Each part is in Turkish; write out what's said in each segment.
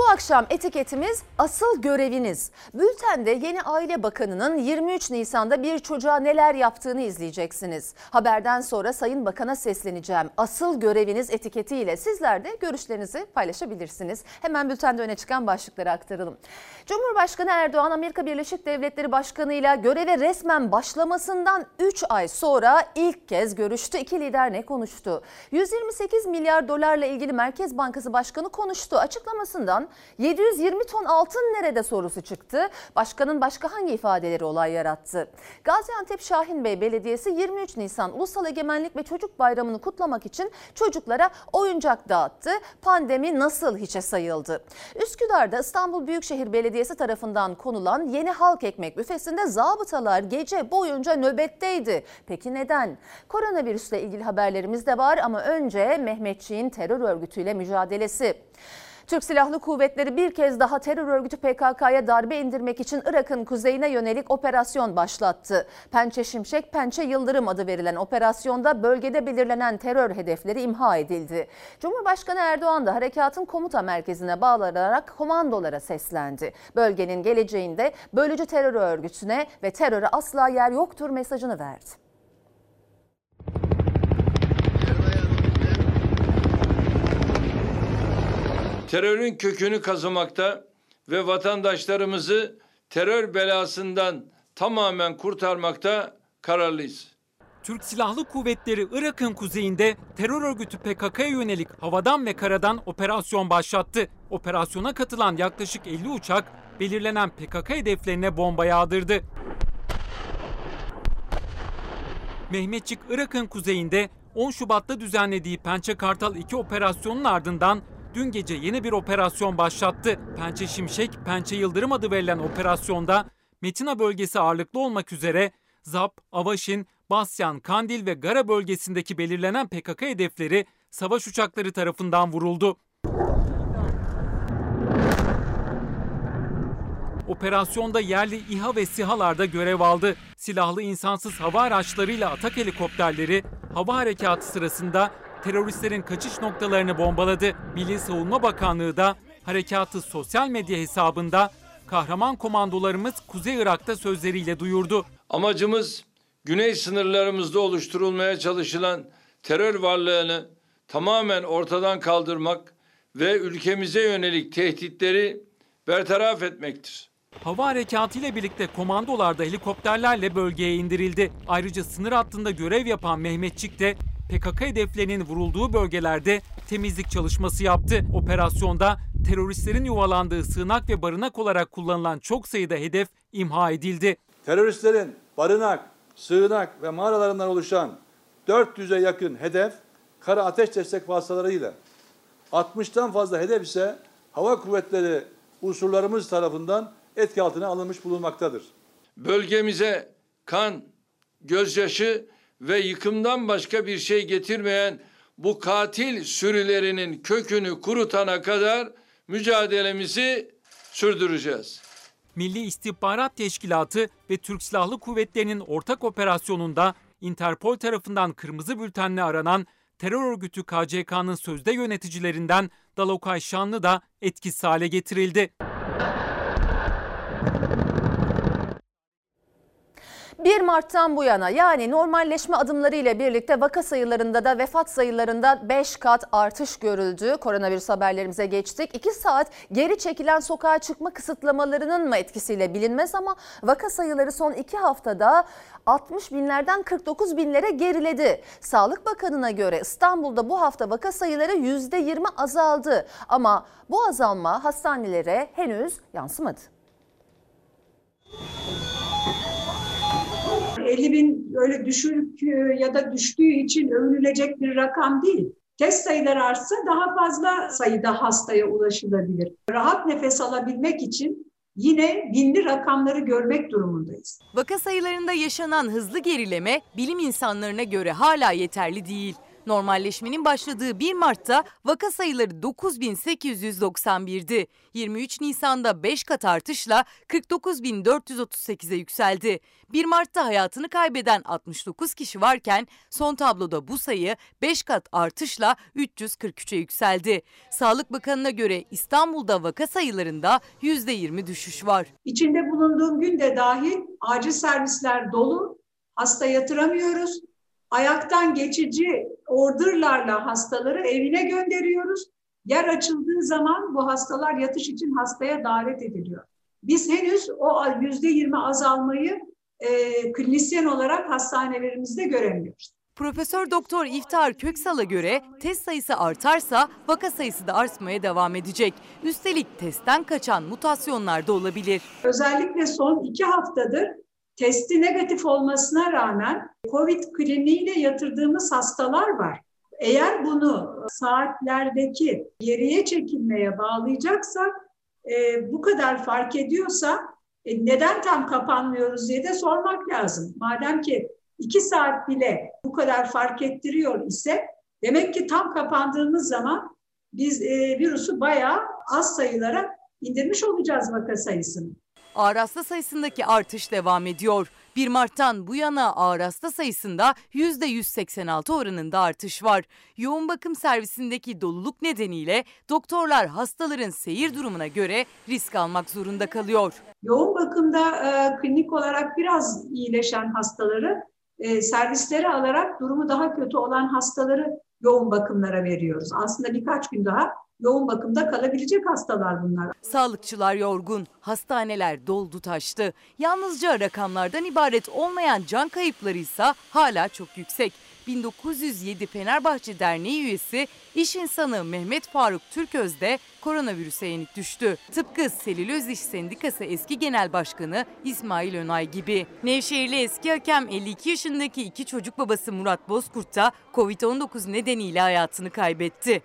Bu akşam etiketimiz asıl göreviniz. Bültende yeni Aile Bakanı'nın 23 Nisan'da bir çocuğa neler yaptığını izleyeceksiniz. Haberden sonra Sayın Bakan'a sesleneceğim. Asıl göreviniz etiketiyle sizler de görüşlerinizi paylaşabilirsiniz. Hemen bültende öne çıkan başlıkları aktaralım. Cumhurbaşkanı Erdoğan Amerika Birleşik Devletleri Başkanı ile göreve resmen başlamasından 3 ay sonra ilk kez görüştü. İki lider ne konuştu? 128 milyar dolarla ilgili Merkez Bankası Başkanı konuştu. Açıklamasından 720 ton altın nerede sorusu çıktı. Başkanın başka hangi ifadeleri olay yarattı? Gaziantep Şahin Bey Belediyesi 23 Nisan Ulusal Egemenlik ve Çocuk Bayramı'nı kutlamak için çocuklara oyuncak dağıttı. Pandemi nasıl hiçe sayıldı? Üsküdar'da İstanbul Büyükşehir Belediyesi tarafından konulan yeni halk ekmek büfesinde zabıtalar gece boyunca nöbetteydi. Peki neden? Koronavirüsle ilgili haberlerimiz de var ama önce Mehmetçiğin terör örgütüyle mücadelesi. Türk Silahlı Kuvvetleri bir kez daha terör örgütü PKK'ya darbe indirmek için Irak'ın kuzeyine yönelik operasyon başlattı. Pençe Şimşek, Pençe Yıldırım adı verilen operasyonda bölgede belirlenen terör hedefleri imha edildi. Cumhurbaşkanı Erdoğan da harekatın komuta merkezine bağlanarak komandolara seslendi. Bölgenin geleceğinde bölücü terör örgütüne ve teröre asla yer yoktur mesajını verdi. Terörün kökünü kazımakta ve vatandaşlarımızı terör belasından tamamen kurtarmakta kararlıyız. Türk Silahlı Kuvvetleri Irak'ın kuzeyinde terör örgütü PKK'ya yönelik havadan ve karadan operasyon başlattı. Operasyona katılan yaklaşık 50 uçak belirlenen PKK hedeflerine bomba yağdırdı. Mehmetçik Irak'ın kuzeyinde 10 Şubat'ta düzenlediği Pençe Kartal 2 operasyonun ardından dün gece yeni bir operasyon başlattı. Pençe Şimşek, Pençe Yıldırım adı verilen operasyonda Metina bölgesi ağırlıklı olmak üzere Zap, Avaşin, Basyan, Kandil ve Gara bölgesindeki belirlenen PKK hedefleri savaş uçakları tarafından vuruldu. Operasyonda yerli İHA ve SİHA'larda görev aldı. Silahlı insansız hava araçlarıyla atak helikopterleri hava harekatı sırasında teröristlerin kaçış noktalarını bombaladı. Milli Savunma Bakanlığı da harekatı sosyal medya hesabında kahraman komandolarımız Kuzey Irak'ta sözleriyle duyurdu. Amacımız güney sınırlarımızda oluşturulmaya çalışılan terör varlığını tamamen ortadan kaldırmak ve ülkemize yönelik tehditleri bertaraf etmektir. Hava harekatı ile birlikte komandolar da helikopterlerle bölgeye indirildi. Ayrıca sınır hattında görev yapan Mehmetçik de PKK hedeflerinin vurulduğu bölgelerde temizlik çalışması yaptı. Operasyonda teröristlerin yuvalandığı sığınak ve barınak olarak kullanılan çok sayıda hedef imha edildi. Teröristlerin barınak, sığınak ve mağaralarından oluşan 400'e yakın hedef kara ateş destek vasıtalarıyla 60'tan fazla hedef ise hava kuvvetleri unsurlarımız tarafından etki altına alınmış bulunmaktadır. Bölgemize kan, gözyaşı ve yıkımdan başka bir şey getirmeyen bu katil sürülerinin kökünü kurutana kadar mücadelemizi sürdüreceğiz. Milli İstihbarat Teşkilatı ve Türk Silahlı Kuvvetleri'nin ortak operasyonunda Interpol tarafından kırmızı bültenle aranan terör örgütü KCK'nın sözde yöneticilerinden Dalokay Şanlı da etkisiz hale getirildi. 1 Mart'tan bu yana yani normalleşme adımları ile birlikte vaka sayılarında da vefat sayılarında 5 kat artış görüldü. Koronavirüs haberlerimize geçtik. 2 saat geri çekilen sokağa çıkma kısıtlamalarının mı etkisiyle bilinmez ama vaka sayıları son 2 haftada 60 binlerden 49 binlere geriledi. Sağlık Bakanı'na göre İstanbul'da bu hafta vaka sayıları %20 azaldı ama bu azalma hastanelere henüz yansımadı. 50 bin öyle düşük ya da düştüğü için övünülecek bir rakam değil. Test sayıları artsa daha fazla sayıda hastaya ulaşılabilir. Rahat nefes alabilmek için yine binli rakamları görmek durumundayız. Vaka sayılarında yaşanan hızlı gerileme bilim insanlarına göre hala yeterli değil. Normalleşmenin başladığı 1 Mart'ta vaka sayıları 9891'di. 23 Nisan'da 5 kat artışla 49438'e yükseldi. 1 Mart'ta hayatını kaybeden 69 kişi varken son tabloda bu sayı 5 kat artışla 343'e yükseldi. Sağlık Bakanı'na göre İstanbul'da vaka sayılarında %20 düşüş var. İçinde bulunduğum gün de dahil acil servisler dolu, hasta yatıramıyoruz. Ayaktan geçici orderlarla hastaları evine gönderiyoruz. Yer açıldığı zaman bu hastalar yatış için hastaya davet ediliyor. Biz henüz o yüzde yirmi azalmayı e, klinisyen olarak hastanelerimizde göremiyoruz. Profesör Doktor İftar Köksal'a göre test sayısı artarsa vaka sayısı da artmaya devam edecek. Üstelik testten kaçan mutasyonlar da olabilir. Özellikle son iki haftadır testi negatif olmasına rağmen COVID kliniğine yatırdığımız hastalar var. Eğer bunu saatlerdeki geriye çekilmeye bağlayacaksak e, bu kadar fark ediyorsa e, neden tam kapanmıyoruz diye de sormak lazım. Madem ki iki saat bile bu kadar fark ettiriyor ise demek ki tam kapandığımız zaman biz e, virüsü bayağı az sayılara indirmiş olacağız vaka sayısını. Ağır hasta sayısındaki artış devam ediyor. 1 Mart'tan bu yana ağır hasta sayısında %186 oranında artış var. Yoğun bakım servisindeki doluluk nedeniyle doktorlar hastaların seyir durumuna göre risk almak zorunda kalıyor. Yoğun bakımda e, klinik olarak biraz iyileşen hastaları e, servislere alarak durumu daha kötü olan hastaları yoğun bakımlara veriyoruz. Aslında birkaç gün daha yoğun bakımda kalabilecek hastalar bunlar. Sağlıkçılar yorgun, hastaneler doldu taştı. Yalnızca rakamlardan ibaret olmayan can kayıpları ise hala çok yüksek. 1907 Fenerbahçe Derneği üyesi iş insanı Mehmet Faruk Türköz de koronavirüse yenik düştü. Tıpkı Selüloz İş Sendikası eski genel başkanı İsmail Önay gibi. Nevşehirli eski hakem 52 yaşındaki iki çocuk babası Murat Bozkurt da Covid-19 nedeniyle hayatını kaybetti.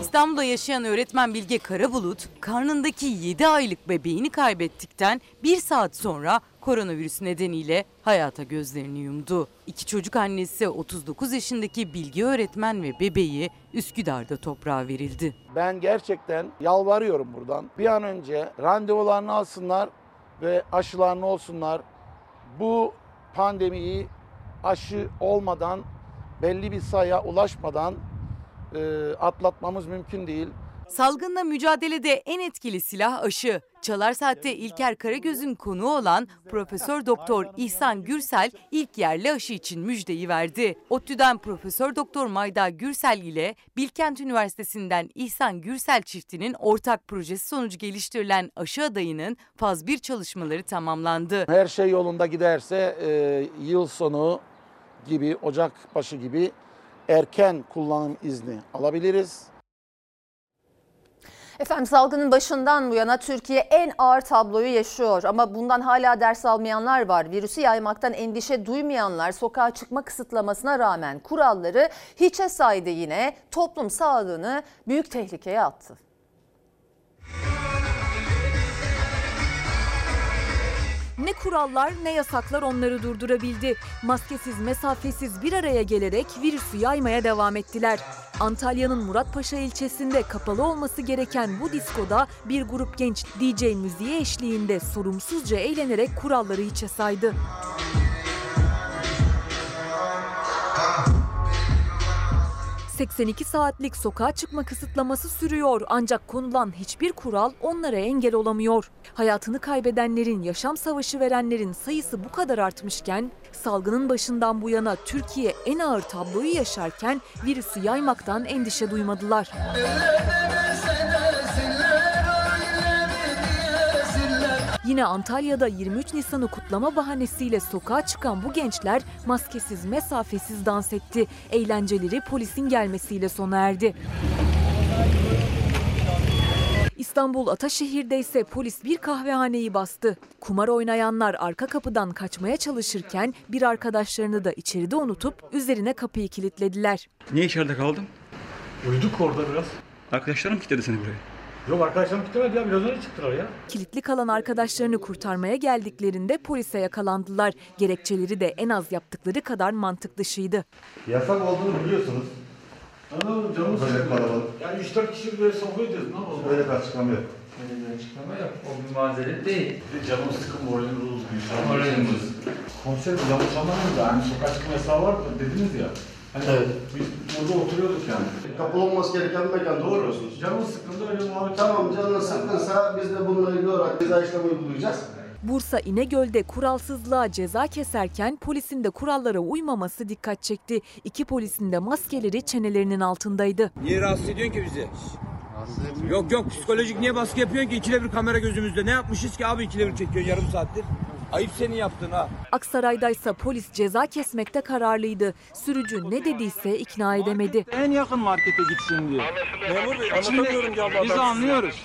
İstanbul'da yaşayan öğretmen Bilge Karabulut, karnındaki 7 aylık bebeğini kaybettikten bir saat sonra koronavirüs nedeniyle hayata gözlerini yumdu. İki çocuk annesi 39 yaşındaki Bilge öğretmen ve bebeği Üsküdar'da toprağa verildi. Ben gerçekten yalvarıyorum buradan. Bir an önce randevularını alsınlar ve aşılarını olsunlar. Bu pandemiyi aşı olmadan, belli bir sayıya ulaşmadan e, atlatmamız mümkün değil. Salgınla mücadelede en etkili silah aşı. Çalar Saat'te İlker Karagöz'ün konuğu olan Profesör Doktor İhsan Gürsel ilk yerli aşı için müjdeyi verdi. ODTÜ'den Profesör Doktor Mayda Gürsel ile Bilkent Üniversitesi'nden İhsan Gürsel çiftinin ortak projesi sonucu geliştirilen aşı adayının faz 1 çalışmaları tamamlandı. Her şey yolunda giderse e, yıl sonu gibi, Ocak başı gibi erken kullanım izni alabiliriz. Efendim salgının başından bu yana Türkiye en ağır tabloyu yaşıyor ama bundan hala ders almayanlar var. Virüsü yaymaktan endişe duymayanlar sokağa çıkma kısıtlamasına rağmen kuralları hiçe saydı yine toplum sağlığını büyük tehlikeye attı. Ne kurallar ne yasaklar onları durdurabildi. Maskesiz, mesafesiz bir araya gelerek virüsü yaymaya devam ettiler. Antalya'nın Muratpaşa ilçesinde kapalı olması gereken bu diskoda bir grup genç DJ müziği eşliğinde sorumsuzca eğlenerek kuralları hiçe saydı. 82 saatlik sokağa çıkma kısıtlaması sürüyor ancak konulan hiçbir kural onlara engel olamıyor. Hayatını kaybedenlerin, yaşam savaşı verenlerin sayısı bu kadar artmışken salgının başından bu yana Türkiye en ağır tabloyu yaşarken virüsü yaymaktan endişe duymadılar. Yine Antalya'da 23 Nisan'ı kutlama bahanesiyle sokağa çıkan bu gençler maskesiz, mesafesiz dans etti. Eğlenceleri polisin gelmesiyle sona erdi. İstanbul Ataşehir'de ise polis bir kahvehaneyi bastı. Kumar oynayanlar arka kapıdan kaçmaya çalışırken bir arkadaşlarını da içeride unutup üzerine kapıyı kilitlediler. Niye içeride kaldın? Uyuduk orada biraz. Arkadaşlarım kilitledi seni buraya. Yok arkadaşlarım gitmedi ya biraz önce çıktılar ya. Kilitli kalan arkadaşlarını kurtarmaya geldiklerinde polise yakalandılar. Gerekçeleri de en az yaptıkları kadar mantık dışıydı. Yasak olduğunu biliyorsunuz. Anladım canım Böyle kalabalık. Yani 3-4 kişi böyle sohbet ediyoruz. Ne yapalım? Öyle bir açıklama yok. Öyle bir açıklama yok. O bir mazeret değil. Bir de canım sıkın moralim bozuldu. Moralimiz. Komiserim yanlış anlamayın da hani sokağa çıkma yasağı var dediniz ya. Hani Evet. Biz burada oturuyorduk yani. Kapalı olması gereken bir mekan doğru musunuz? Canım sıkıldı öyle muhabbet. Tamam canın sıkkınsa biz de bununla ilgili olarak ceza işlemi uygulayacağız. Bursa İnegöl'de kuralsızlığa ceza keserken polisin de kurallara uymaması dikkat çekti. İki polisin de maskeleri çenelerinin altındaydı. Niye rahatsız ediyorsun ki bizi? Yok yok psikolojik niye baskı yapıyorsun ki? İkide bir kamera gözümüzde. Ne yapmışız ki abi ikide bir çekiyorsun yarım saattir? Ayıp senin yaptığın ha. Aksaray'daysa polis ceza kesmekte kararlıydı. Sürücü ne dediyse ikna edemedi. En yakın markete gitsin diye. Memur Bey anlatamıyorum abla. Biz anlıyoruz.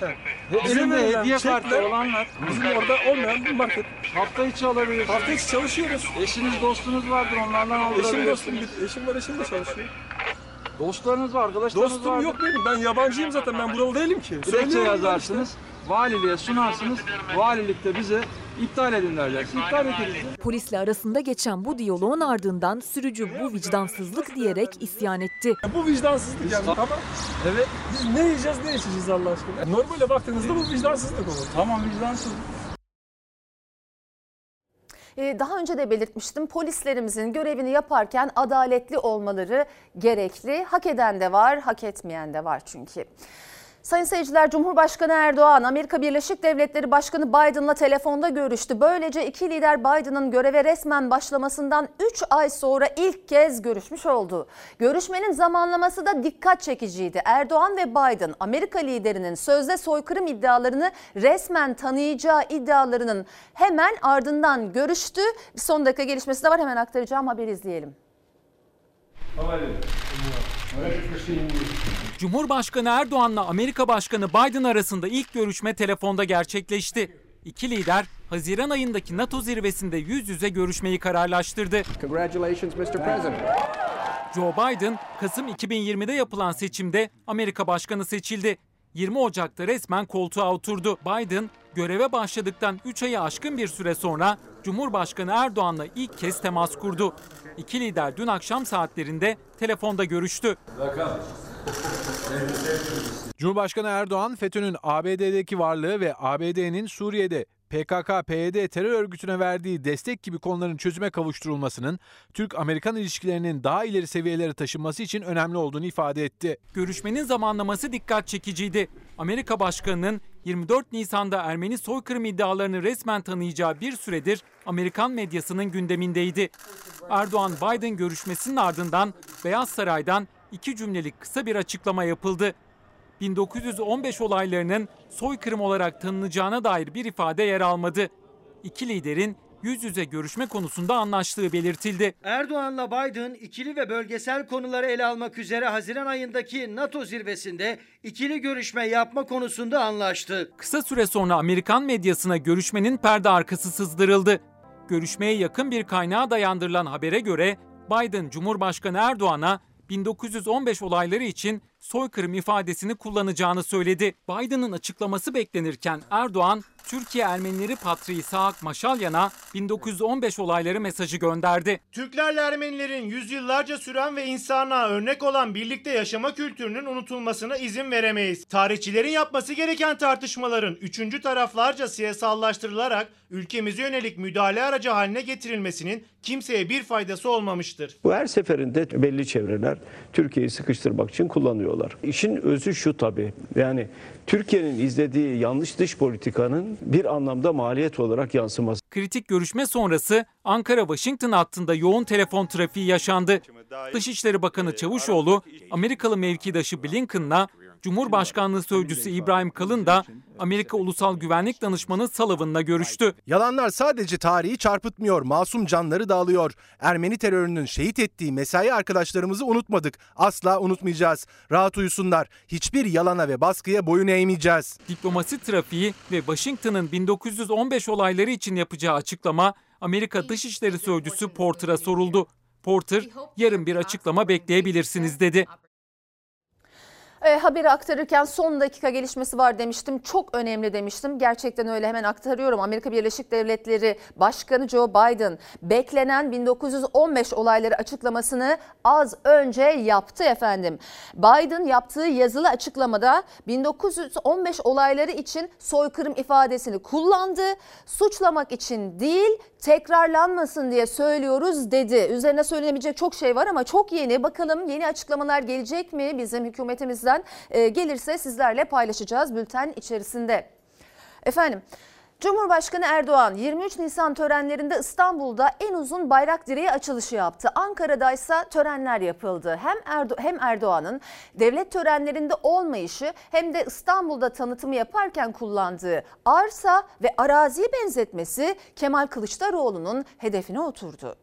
Elimde hediye kartı olanlar. Bizim orada olmayan bir market. Hafta içi alabiliriz. Hafta içi çalışıyoruz. Eşiniz dostunuz vardır onlardan aldırabilirsiniz. Eşim dostum, eşim var eşim de çalışıyor. Dostlarınız var, arkadaşlarınız var. Dostum yok benim. Ben yabancıyım zaten. Ben buralı değilim ki. Dilekçe yazarsınız. Valiliğe sunarsınız. Valilikte bize iptal edin derler. İptal ederiz. Polisle arasında geçen bu diyaloğun ardından sürücü bu vicdansızlık diyerek isyan etti. Bu vicdansızlık yani tamam. Evet. Biz ne yiyeceğiz ne içeceğiz Allah aşkına. Normale baktığınızda bu vicdansızlık olur. Tamam vicdansız. Ee, Daha önce de belirtmiştim polislerimizin görevini yaparken adaletli olmaları gerekli. Hak eden de var, hak etmeyen de var çünkü. Sayın seyirciler Cumhurbaşkanı Erdoğan Amerika Birleşik Devletleri Başkanı Biden'la telefonda görüştü. Böylece iki lider Biden'ın göreve resmen başlamasından 3 ay sonra ilk kez görüşmüş oldu. Görüşmenin zamanlaması da dikkat çekiciydi. Erdoğan ve Biden Amerika liderinin sözde soykırım iddialarını resmen tanıyacağı iddialarının hemen ardından görüştü. Bir son dakika gelişmesi de var hemen aktaracağım haberi izleyelim. Cumhurbaşkanı Erdoğan'la Amerika Başkanı Biden arasında ilk görüşme telefonda gerçekleşti. İki lider Haziran ayındaki NATO zirvesinde yüz yüze görüşmeyi kararlaştırdı. Congratulations Mr. President. Joe Biden, Kasım 2020'de yapılan seçimde Amerika Başkanı seçildi. 20 Ocak'ta resmen koltuğa oturdu. Biden, göreve başladıktan 3 ayı aşkın bir süre sonra Cumhurbaşkanı Erdoğan'la ilk kez temas kurdu. İki lider dün akşam saatlerinde telefonda görüştü. Cumhurbaşkanı Erdoğan, FETÖ'nün ABD'deki varlığı ve ABD'nin Suriye'de PKK-PYD terör örgütüne verdiği destek gibi konuların çözüme kavuşturulmasının Türk-Amerikan ilişkilerinin daha ileri seviyelere taşınması için önemli olduğunu ifade etti. Görüşmenin zamanlaması dikkat çekiciydi. Amerika Başkanı'nın 24 Nisan'da Ermeni soykırım iddialarını resmen tanıyacağı bir süredir Amerikan medyasının gündemindeydi. Erdoğan-Biden görüşmesinin ardından Beyaz Saray'dan iki cümlelik kısa bir açıklama yapıldı. 1915 olaylarının soykırım olarak tanınacağına dair bir ifade yer almadı. İki liderin yüz yüze görüşme konusunda anlaştığı belirtildi. Erdoğan'la Biden ikili ve bölgesel konuları ele almak üzere Haziran ayındaki NATO zirvesinde ikili görüşme yapma konusunda anlaştı. Kısa süre sonra Amerikan medyasına görüşmenin perde arkası sızdırıldı. Görüşmeye yakın bir kaynağa dayandırılan habere göre Biden Cumhurbaşkanı Erdoğan'a 1915 olayları için soykırım ifadesini kullanacağını söyledi. Biden'ın açıklaması beklenirken Erdoğan, Türkiye Ermenileri Patriği Saak Maşalyan'a 1915 olayları mesajı gönderdi. Türklerle Ermenilerin yüzyıllarca süren ve insanlığa örnek olan birlikte yaşama kültürünün unutulmasına izin veremeyiz. Tarihçilerin yapması gereken tartışmaların üçüncü taraflarca siyasallaştırılarak ülkemize yönelik müdahale aracı haline getirilmesinin kimseye bir faydası olmamıştır. Bu her seferinde belli çevreler Türkiye'yi sıkıştırmak için kullanıyorlar. İşin özü şu tabii. Yani Türkiye'nin izlediği yanlış dış politikanın bir anlamda maliyet olarak yansıması. Kritik görüşme sonrası Ankara-Washington hattında yoğun telefon trafiği yaşandı. Dışişleri Bakanı Çavuşoğlu, Amerikalı mevkidaşı Blinken'la Cumhurbaşkanlığı Sözcüsü İbrahim Kalın da Amerika Ulusal Güvenlik Danışmanı Sullivan'la görüştü. Yalanlar sadece tarihi çarpıtmıyor, masum canları da alıyor. Ermeni terörünün şehit ettiği mesai arkadaşlarımızı unutmadık. Asla unutmayacağız. Rahat uyusunlar. Hiçbir yalana ve baskıya boyun eğmeyeceğiz. Diplomasi trafiği ve Washington'ın 1915 olayları için yapacağı açıklama Amerika Dışişleri Sözcüsü Porter'a soruldu. Porter, yarın bir açıklama bekleyebilirsiniz dedi. E, haberi aktarırken son dakika gelişmesi var demiştim. Çok önemli demiştim. Gerçekten öyle hemen aktarıyorum. Amerika Birleşik Devletleri Başkanı Joe Biden beklenen 1915 olayları açıklamasını az önce yaptı efendim. Biden yaptığı yazılı açıklamada 1915 olayları için soykırım ifadesini kullandı. Suçlamak için değil tekrarlanmasın diye söylüyoruz dedi. Üzerine söylenebilecek çok şey var ama çok yeni. Bakalım yeni açıklamalar gelecek mi bizim hükümetimizden? E, gelirse sizlerle paylaşacağız bülten içerisinde. Efendim Cumhurbaşkanı Erdoğan 23 Nisan törenlerinde İstanbul'da en uzun bayrak direği açılışı yaptı. Ankara'da ise törenler yapıldı. Hem, Erdo hem Erdoğan'ın devlet törenlerinde olmayışı hem de İstanbul'da tanıtımı yaparken kullandığı arsa ve araziyi benzetmesi Kemal Kılıçdaroğlu'nun hedefine oturdu.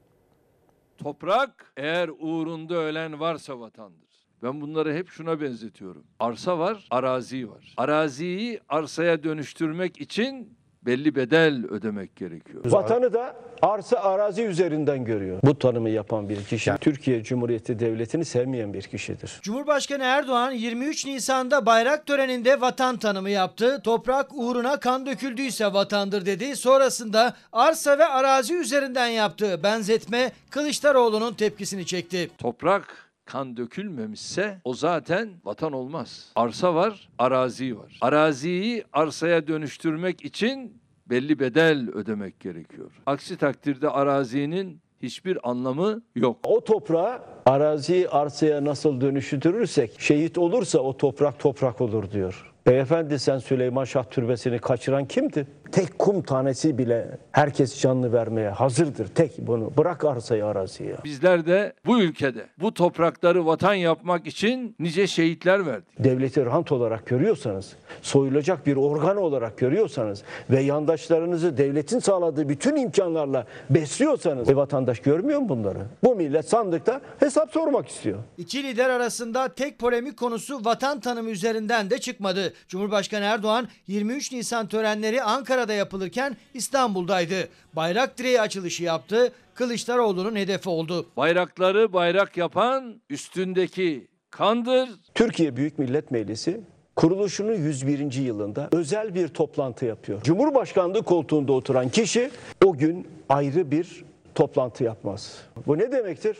Toprak eğer uğrunda ölen varsa vatandır. Ben bunları hep şuna benzetiyorum. Arsa var, arazi var. Araziyi arsaya dönüştürmek için belli bedel ödemek gerekiyor. Vatanı da arsa arazi üzerinden görüyor. Bu tanımı yapan bir kişi Türkiye Cumhuriyeti Devleti'ni sevmeyen bir kişidir. Cumhurbaşkanı Erdoğan 23 Nisan'da bayrak töreninde vatan tanımı yaptı. Toprak uğruna kan döküldüyse vatandır dedi. Sonrasında arsa ve arazi üzerinden yaptığı benzetme Kılıçdaroğlu'nun tepkisini çekti. Toprak kan dökülmemişse o zaten vatan olmaz. Arsa var, arazi var. Araziyi arsaya dönüştürmek için belli bedel ödemek gerekiyor. Aksi takdirde arazinin hiçbir anlamı yok. O toprağı araziyi arsaya nasıl dönüştürürsek şehit olursa o toprak toprak olur diyor. Beyefendi sen Süleyman Şah Türbesi'ni kaçıran kimdi? Tek kum tanesi bile herkes canlı vermeye hazırdır. Tek bunu bırak arsayı araziye. Bizler de bu ülkede bu toprakları vatan yapmak için nice şehitler verdik. Devleti rant olarak görüyorsanız, soyulacak bir organ olarak görüyorsanız ve yandaşlarınızı devletin sağladığı bütün imkanlarla besliyorsanız e, vatandaş görmüyor mu bunları? Bu millet sandıkta hesap sormak istiyor. İki lider arasında tek polemik konusu vatan tanımı üzerinden de çıkmadı. Cumhurbaşkanı Erdoğan 23 Nisan törenleri Ankara'da yapılırken İstanbul'daydı. Bayrak direği açılışı yaptı. Kılıçdaroğlu'nun hedefi oldu. Bayrakları bayrak yapan üstündeki kandır. Türkiye Büyük Millet Meclisi kuruluşunun 101. yılında özel bir toplantı yapıyor. Cumhurbaşkanlığı koltuğunda oturan kişi o gün ayrı bir toplantı yapmaz. Bu ne demektir?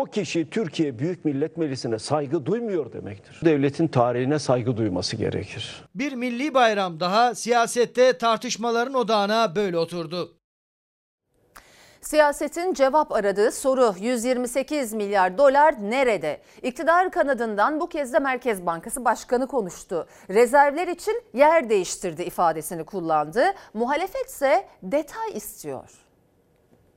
O kişi Türkiye Büyük Millet Meclisi'ne saygı duymuyor demektir. Devletin tarihine saygı duyması gerekir. Bir milli bayram daha siyasette tartışmaların odağına böyle oturdu. Siyasetin cevap aradığı soru 128 milyar dolar nerede? İktidar kanadından bu kez de Merkez Bankası Başkanı konuştu. Rezervler için yer değiştirdi ifadesini kullandı. Muhalefet ise detay istiyor.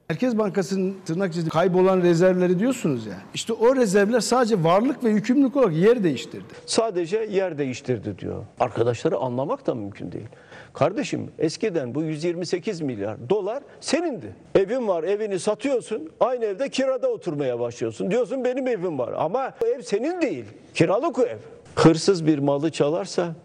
Merkez Bankası'nın tırnak içinde kaybolan rezervleri diyorsunuz ya. İşte o rezervler sadece varlık ve yükümlülük olarak yer değiştirdi. Sadece yer değiştirdi diyor. Arkadaşları anlamak da mümkün değil. Kardeşim eskiden bu 128 milyar dolar senindi. Evin var evini satıyorsun aynı evde kirada oturmaya başlıyorsun. Diyorsun benim evim var ama o ev senin değil kiralık o ev. Hırsız bir malı çalarsa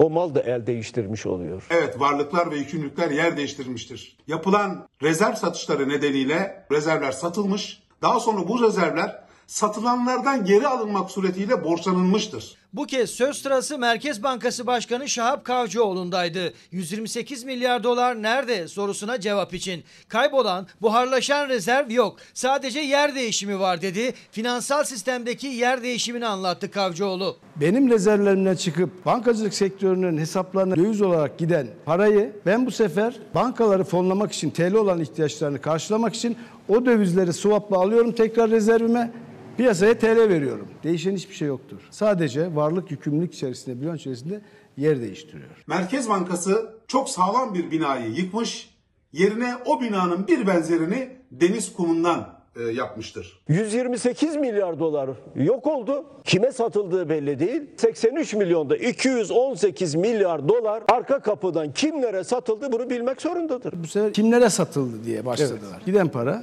o mal da el değiştirmiş oluyor. Evet varlıklar ve yükümlülükler yer değiştirmiştir. Yapılan rezerv satışları nedeniyle rezervler satılmış. Daha sonra bu rezervler satılanlardan geri alınmak suretiyle borçlanılmıştır. Bu kez söz sırası Merkez Bankası Başkanı Şahap Kavcıoğlu'ndaydı. 128 milyar dolar nerede sorusuna cevap için. Kaybolan, buharlaşan rezerv yok. Sadece yer değişimi var dedi. Finansal sistemdeki yer değişimini anlattı Kavcıoğlu. Benim rezervlerimden çıkıp bankacılık sektörünün hesaplarına döviz olarak giden parayı ben bu sefer bankaları fonlamak için TL olan ihtiyaçlarını karşılamak için o dövizleri swapla alıyorum tekrar rezervime Piyasaya TL veriyorum. Değişen hiçbir şey yoktur. Sadece varlık yükümlülük içerisinde, bilanço içerisinde yer değiştiriyor. Merkez Bankası çok sağlam bir binayı yıkmış, yerine o binanın bir benzerini deniz kumundan e, yapmıştır. 128 milyar dolar yok oldu. Kime satıldığı belli değil. 83 milyonda 218 milyar dolar arka kapıdan kimlere satıldı bunu bilmek zorundadır. Bu sefer kimlere satıldı diye başladılar. Evet. Giden para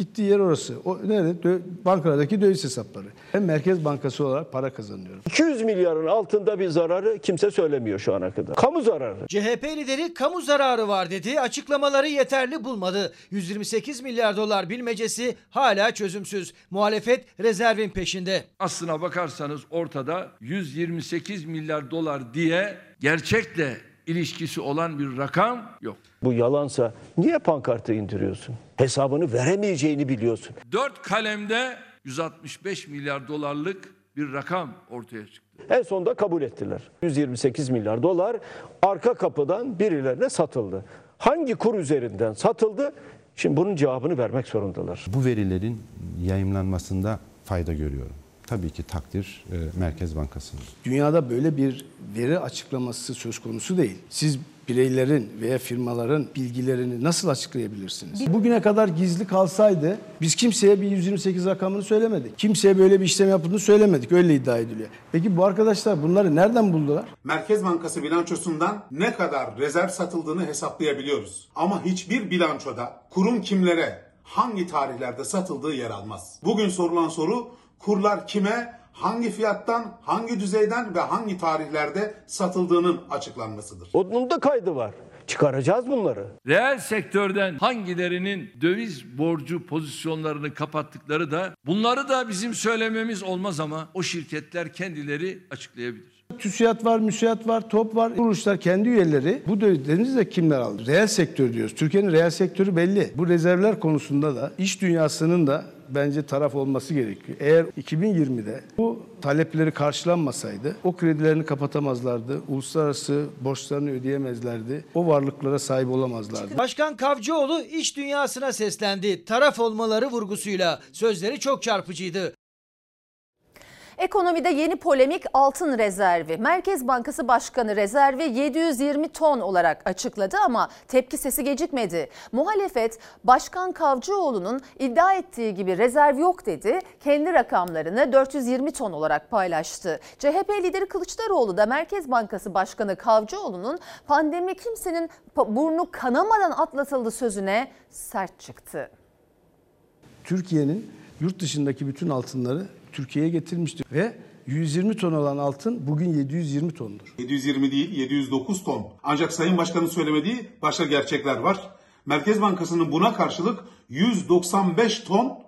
gittiği yer orası. O nerede? Dö- bankalardaki döviz hesapları. Ben Merkez Bankası olarak para kazanıyorum. 200 milyarın altında bir zararı kimse söylemiyor şu ana kadar. Kamu zararı. CHP lideri kamu zararı var dedi. Açıklamaları yeterli bulmadı. 128 milyar dolar bilmecesi hala çözümsüz. Muhalefet rezervin peşinde. Aslına bakarsanız ortada 128 milyar dolar diye gerçekle ilişkisi olan bir rakam yok. Bu yalansa niye pankartı indiriyorsun? Hesabını veremeyeceğini biliyorsun. Dört kalemde 165 milyar dolarlık bir rakam ortaya çıktı. En sonunda kabul ettiler. 128 milyar dolar arka kapıdan birilerine satıldı. Hangi kur üzerinden satıldı? Şimdi bunun cevabını vermek zorundalar. Bu verilerin yayımlanmasında fayda görüyorum. Tabii ki takdir e, Merkez Bankası'nın. Dünyada böyle bir veri açıklaması söz konusu değil. Siz bireylerin veya firmaların bilgilerini nasıl açıklayabilirsiniz? Bugüne kadar gizli kalsaydı biz kimseye bir 128 rakamını söylemedik. Kimseye böyle bir işlem yapıldığını söylemedik. Öyle iddia ediliyor. Peki bu arkadaşlar bunları nereden buldular? Merkez Bankası bilançosundan ne kadar rezerv satıldığını hesaplayabiliyoruz. Ama hiçbir bilançoda kurun kimlere, hangi tarihlerde satıldığı yer almaz. Bugün sorulan soru kurlar kime, hangi fiyattan, hangi düzeyden ve hangi tarihlerde satıldığının açıklanmasıdır. Onun da kaydı var. Çıkaracağız bunları. Reel sektörden hangilerinin döviz borcu pozisyonlarını kapattıkları da bunları da bizim söylememiz olmaz ama o şirketler kendileri açıklayabilir. TÜSİAD var, müsiyat var, top var. Kuruluşlar kendi üyeleri bu dövizlerinizi de kimler aldı? Reel sektör diyoruz. Türkiye'nin reel sektörü belli. Bu rezervler konusunda da iş dünyasının da bence taraf olması gerekiyor. Eğer 2020'de bu talepleri karşılanmasaydı o kredilerini kapatamazlardı. Uluslararası borçlarını ödeyemezlerdi. O varlıklara sahip olamazlardı. Başkan Kavcıoğlu iş dünyasına seslendi. Taraf olmaları vurgusuyla sözleri çok çarpıcıydı. Ekonomide yeni polemik altın rezervi. Merkez Bankası Başkanı rezervi 720 ton olarak açıkladı ama tepki sesi gecikmedi. Muhalefet Başkan Kavcıoğlu'nun iddia ettiği gibi rezerv yok dedi. Kendi rakamlarını 420 ton olarak paylaştı. CHP lideri Kılıçdaroğlu da Merkez Bankası Başkanı Kavcıoğlu'nun pandemi kimsenin burnu kanamadan atlatıldı sözüne sert çıktı. Türkiye'nin yurt dışındaki bütün altınları Türkiye'ye getirmiştir ve 120 ton olan altın bugün 720 tondur. 720 değil 709 ton. Ancak Sayın Başkan'ın söylemediği başka gerçekler var. Merkez Bankası'nın buna karşılık 195 ton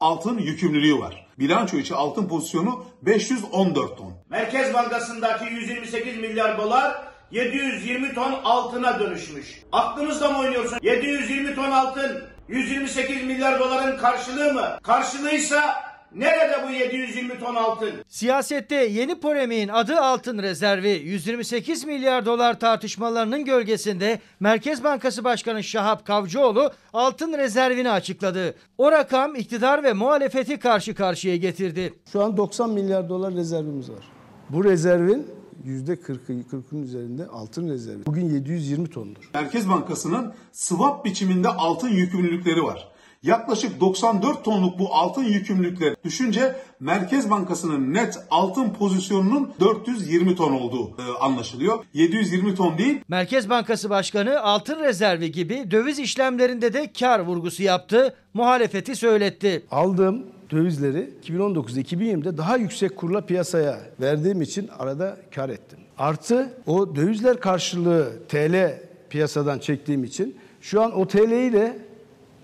altın yükümlülüğü var. Bilanço içi altın pozisyonu 514 ton. Merkez Bankası'ndaki 128 milyar dolar 720 ton altına dönüşmüş. Aklınızda mı oynuyorsun? 720 ton altın 128 milyar doların karşılığı mı? Karşılığıysa Nerede bu 720 ton altın? Siyasette yeni polemiğin adı altın rezervi 128 milyar dolar tartışmalarının gölgesinde Merkez Bankası Başkanı Şahap Kavcıoğlu altın rezervini açıkladı. O rakam iktidar ve muhalefeti karşı karşıya getirdi. Şu an 90 milyar dolar rezervimiz var. Bu rezervin %40'ı 40'ın üzerinde altın rezervi. Bugün 720 tondur. Merkez Bankası'nın swap biçiminde altın yükümlülükleri var. Yaklaşık 94 tonluk bu altın yükümlülükleri düşünce Merkez Bankası'nın net altın pozisyonunun 420 ton olduğu e, anlaşılıyor. 720 ton değil. Merkez Bankası Başkanı altın rezervi gibi döviz işlemlerinde de kar vurgusu yaptı. Muhalefeti söyletti. Aldığım dövizleri 2019-2020'de daha yüksek kurla piyasaya verdiğim için arada kar ettim. Artı o dövizler karşılığı TL piyasadan çektiğim için şu an o TL'yi de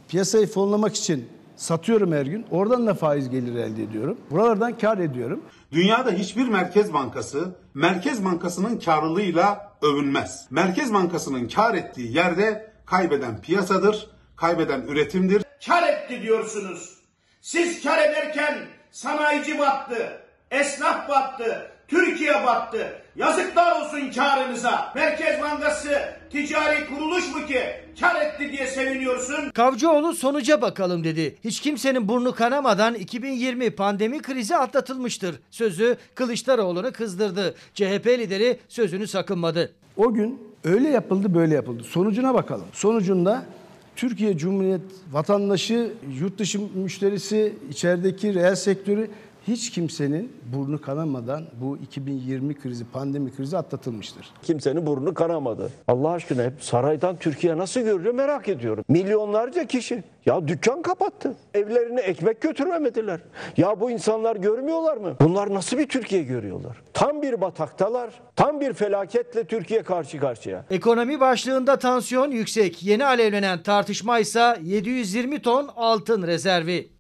piyasayı fonlamak için satıyorum her gün. Oradan da faiz geliri elde ediyorum. Buralardan kar ediyorum. Dünyada hiçbir merkez bankası Merkez Bankası'nın karlılığıyla övünmez. Merkez Bankası'nın kar ettiği yerde kaybeden piyasadır, kaybeden üretimdir. Kar etti diyorsunuz. Siz kar ederken sanayici battı, esnaf battı, Türkiye battı. Yazıklar olsun karınıza. Merkez Bankası ticari kuruluş mu ki kar etti diye seviniyorsun? Kavcıoğlu sonuca bakalım dedi. Hiç kimsenin burnu kanamadan 2020 pandemi krizi atlatılmıştır. Sözü Kılıçdaroğlu'nu kızdırdı. CHP lideri sözünü sakınmadı. O gün öyle yapıldı böyle yapıldı. Sonucuna bakalım. Sonucunda Türkiye Cumhuriyet vatandaşı, yurt dışı müşterisi, içerideki reel sektörü hiç kimsenin burnu kanamadan bu 2020 krizi, pandemi krizi atlatılmıştır. Kimsenin burnu kanamadı. Allah aşkına hep saraydan Türkiye nasıl görüyor merak ediyorum. Milyonlarca kişi. Ya dükkan kapattı. Evlerine ekmek götüremediler. Ya bu insanlar görmüyorlar mı? Bunlar nasıl bir Türkiye görüyorlar? Tam bir bataktalar. Tam bir felaketle Türkiye karşı karşıya. Ekonomi başlığında tansiyon yüksek. Yeni alevlenen tartışma ise 720 ton altın rezervi.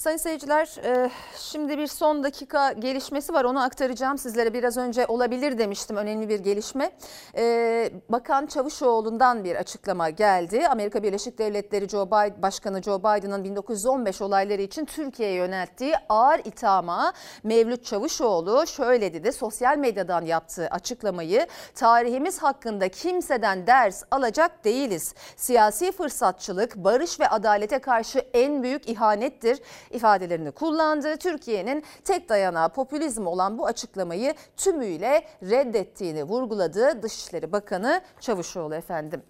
Sayın seyirciler, e, şimdi bir son dakika gelişmesi var. Onu aktaracağım sizlere. Biraz önce olabilir demiştim önemli bir gelişme. E, Bakan Çavuşoğlu'ndan bir açıklama geldi. Amerika Birleşik Devletleri Joe Biden, Başkanı Joe Biden'ın 1915 olayları için Türkiye'ye yönelttiği ağır ithama Mevlüt Çavuşoğlu şöyle dedi. Sosyal medyadan yaptığı açıklamayı tarihimiz hakkında kimseden ders alacak değiliz. Siyasi fırsatçılık, barış ve adalete karşı en büyük ihanettir ifadelerini kullandı. Türkiye'nin tek dayanağı popülizm olan bu açıklamayı tümüyle reddettiğini vurguladı Dışişleri Bakanı Çavuşoğlu efendim.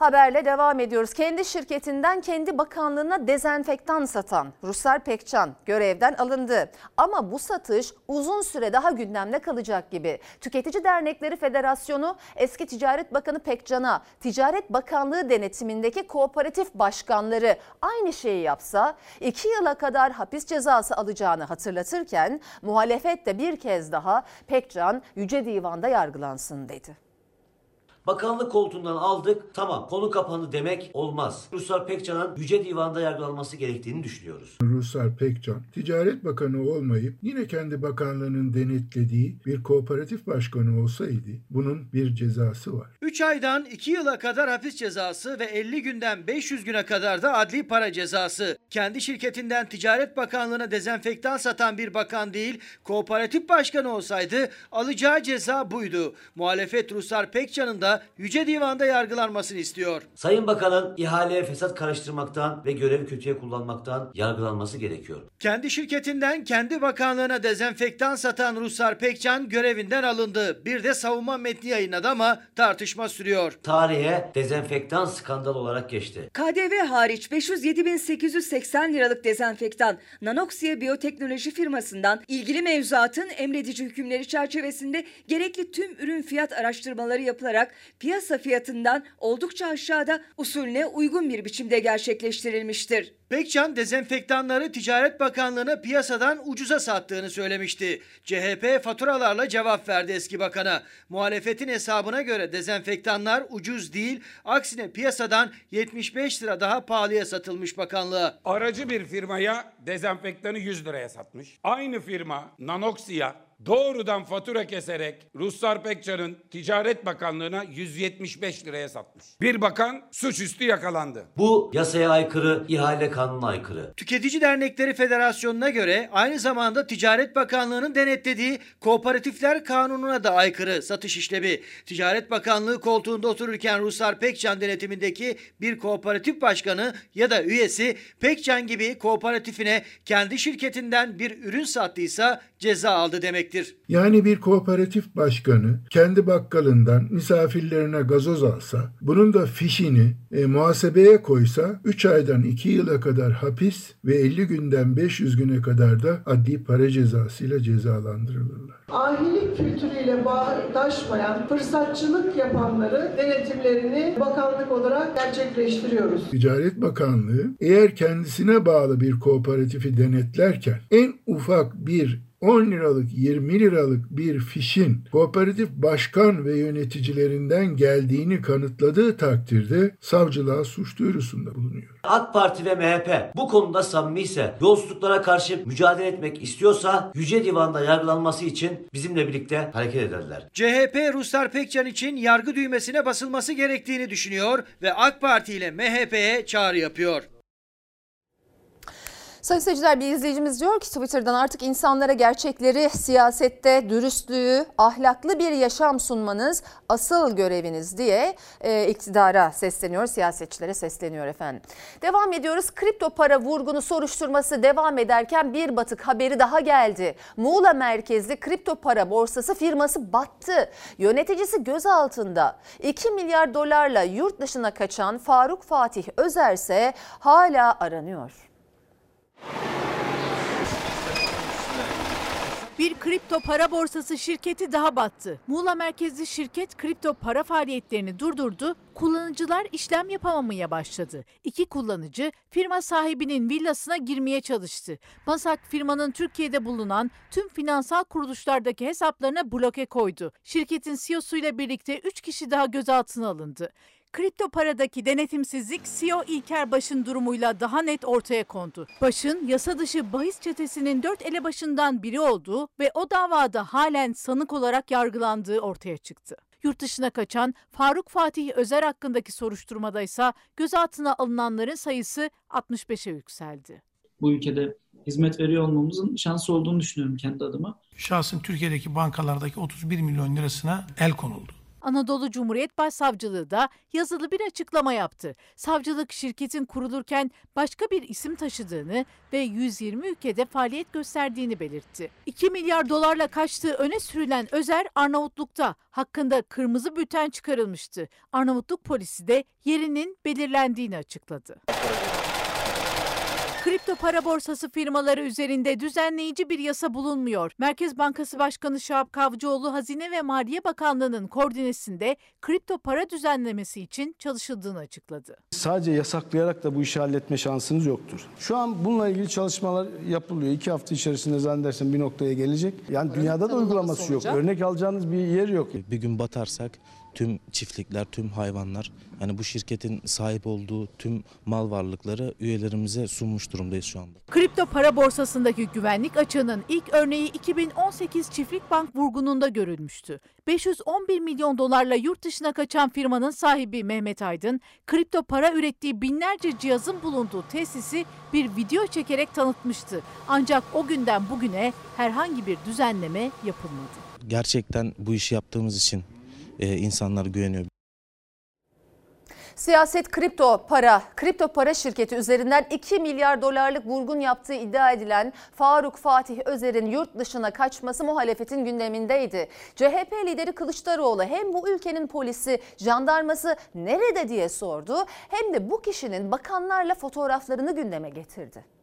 Haberle devam ediyoruz. Kendi şirketinden kendi bakanlığına dezenfektan satan Ruslar Pekcan görevden alındı. Ama bu satış uzun süre daha gündemde kalacak gibi. Tüketici Dernekleri Federasyonu eski Ticaret Bakanı Pekcan'a Ticaret Bakanlığı denetimindeki kooperatif başkanları aynı şeyi yapsa iki yıla kadar hapis cezası alacağını hatırlatırken muhalefet de bir kez daha Pekcan Yüce Divan'da yargılansın dedi. Bakanlık koltuğundan aldık tamam konu kapandı demek olmaz. Ruslar Pekcan'ın Yüce Divan'da yargılanması gerektiğini düşünüyoruz. Ruslar Pekcan Ticaret Bakanı olmayıp yine kendi bakanlığının denetlediği bir kooperatif başkanı olsaydı bunun bir cezası var. 3 aydan 2 yıla kadar hapis cezası ve 50 günden 500 güne kadar da adli para cezası. Kendi şirketinden Ticaret Bakanlığı'na dezenfektan satan bir bakan değil, kooperatif başkanı olsaydı alacağı ceza buydu. Muhalefet Ruslar Pekcan'ın da Yüce Divan'da yargılanmasını istiyor. Sayın Bakan'ın ihaleye fesat karıştırmaktan ve görevi kötüye kullanmaktan yargılanması gerekiyor. Kendi şirketinden kendi bakanlığına dezenfektan satan Ruslar Pekcan görevinden alındı. Bir de savunma metni yayınladı ama tartışma sürüyor. Tarihe dezenfektan skandal olarak geçti. KDV hariç 507.880 liralık dezenfektan Nanoxia Biyoteknoloji firmasından ilgili mevzuatın emredici hükümleri çerçevesinde gerekli tüm ürün fiyat araştırmaları yapılarak piyasa fiyatından oldukça aşağıda usulüne uygun bir biçimde gerçekleştirilmiştir. Pekcan dezenfektanları Ticaret Bakanlığı'na piyasadan ucuza sattığını söylemişti. CHP faturalarla cevap verdi eski bakana. Muhalefetin hesabına göre dezenfektanlar ucuz değil, aksine piyasadan 75 lira daha pahalıya satılmış bakanlığa. Aracı bir firmaya dezenfektanı 100 liraya satmış. Aynı firma Nanoxia doğrudan fatura keserek Ruslar Pekcan'ın Ticaret Bakanlığı'na 175 liraya satmış. Bir bakan suçüstü yakalandı. Bu yasaya aykırı, ihale kanununa aykırı. Tüketici Dernekleri Federasyonu'na göre aynı zamanda Ticaret Bakanlığı'nın denetlediği Kooperatifler Kanunu'na da aykırı satış işlemi. Ticaret Bakanlığı koltuğunda otururken Ruslar Pekcan denetimindeki bir kooperatif başkanı ya da üyesi Pekcan gibi kooperatifine kendi şirketinden bir ürün sattıysa ceza aldı demektir. Yani bir kooperatif başkanı kendi bakkalından misafirlerine gazoz alsa, bunun da fişini e, muhasebeye koysa 3 aydan 2 yıla kadar hapis ve 50 günden 500 güne kadar da adli para cezasıyla cezalandırılırlar. Ahilik kültürüyle bağdaşmayan fırsatçılık yapanları denetimlerini bakanlık olarak gerçekleştiriyoruz. Ticaret Bakanlığı eğer kendisine bağlı bir kooperatifi denetlerken en ufak bir 10 liralık 20 liralık bir fişin kooperatif başkan ve yöneticilerinden geldiğini kanıtladığı takdirde savcılığa suç duyurusunda bulunuyor. AK Parti ve MHP bu konuda samimi ise yolsuzluklara karşı mücadele etmek istiyorsa Yüce Divan'da yargılanması için bizimle birlikte hareket ederler. CHP Ruslar Pekcan için yargı düğmesine basılması gerektiğini düşünüyor ve AK Parti ile MHP'ye çağrı yapıyor. Sayın seyirciler bir izleyicimiz diyor ki Twitter'dan artık insanlara gerçekleri, siyasette dürüstlüğü, ahlaklı bir yaşam sunmanız asıl göreviniz diye e, iktidara sesleniyor, siyasetçilere sesleniyor efendim. Devam ediyoruz. Kripto para vurgunu soruşturması devam ederken bir batık haberi daha geldi. Muğla merkezli kripto para borsası firması battı. Yöneticisi gözaltında. 2 milyar dolarla yurt dışına kaçan Faruk Fatih Özer ise hala aranıyor. Bir kripto para borsası şirketi daha battı. Muğla merkezli şirket kripto para faaliyetlerini durdurdu, kullanıcılar işlem yapamamaya başladı. İki kullanıcı firma sahibinin villasına girmeye çalıştı. Masak firmanın Türkiye'de bulunan tüm finansal kuruluşlardaki hesaplarına bloke koydu. Şirketin CEO'suyla birlikte 3 kişi daha gözaltına alındı. Kripto paradaki denetimsizlik CEO İlker Baş'ın durumuyla daha net ortaya kondu. Baş'ın yasa dışı bahis çetesinin dört elebaşından biri olduğu ve o davada halen sanık olarak yargılandığı ortaya çıktı. Yurt dışına kaçan Faruk Fatih Özer hakkındaki soruşturmada ise gözaltına alınanların sayısı 65'e yükseldi. Bu ülkede hizmet veriyor olmamızın şansı olduğunu düşünüyorum kendi adıma. Şahsın Türkiye'deki bankalardaki 31 milyon lirasına el konuldu. Anadolu Cumhuriyet Başsavcılığı da yazılı bir açıklama yaptı. Savcılık şirketin kurulurken başka bir isim taşıdığını ve 120 ülkede faaliyet gösterdiğini belirtti. 2 milyar dolarla kaçtığı öne sürülen Özer Arnavutluk'ta hakkında kırmızı bülten çıkarılmıştı. Arnavutluk polisi de yerinin belirlendiğini açıkladı. Kripto para borsası firmaları üzerinde düzenleyici bir yasa bulunmuyor. Merkez Bankası Başkanı Şahap Kavcıoğlu Hazine ve Maliye Bakanlığı'nın koordinesinde kripto para düzenlemesi için çalışıldığını açıkladı. Sadece yasaklayarak da bu işi halletme şansınız yoktur. Şu an bununla ilgili çalışmalar yapılıyor. İki hafta içerisinde zannedersem bir noktaya gelecek. Yani dünyada da uygulaması yok. Örnek alacağınız bir yer yok. Bir gün batarsak tüm çiftlikler, tüm hayvanlar yani bu şirketin sahip olduğu tüm mal varlıkları üyelerimize sunmuş durumdayız şu anda. Kripto para borsasındaki güvenlik açığının ilk örneği 2018 Çiftlik Bank vurgununda görülmüştü. 511 milyon dolarla yurt dışına kaçan firmanın sahibi Mehmet Aydın, kripto para ürettiği binlerce cihazın bulunduğu tesisi bir video çekerek tanıtmıştı. Ancak o günden bugüne herhangi bir düzenleme yapılmadı. Gerçekten bu işi yaptığımız için insanlar güveniyor. Siyaset kripto para, kripto para şirketi üzerinden 2 milyar dolarlık vurgun yaptığı iddia edilen Faruk Fatih Özer'in yurt dışına kaçması muhalefetin gündemindeydi. CHP lideri Kılıçdaroğlu hem bu ülkenin polisi, jandarması nerede diye sordu hem de bu kişinin bakanlarla fotoğraflarını gündeme getirdi.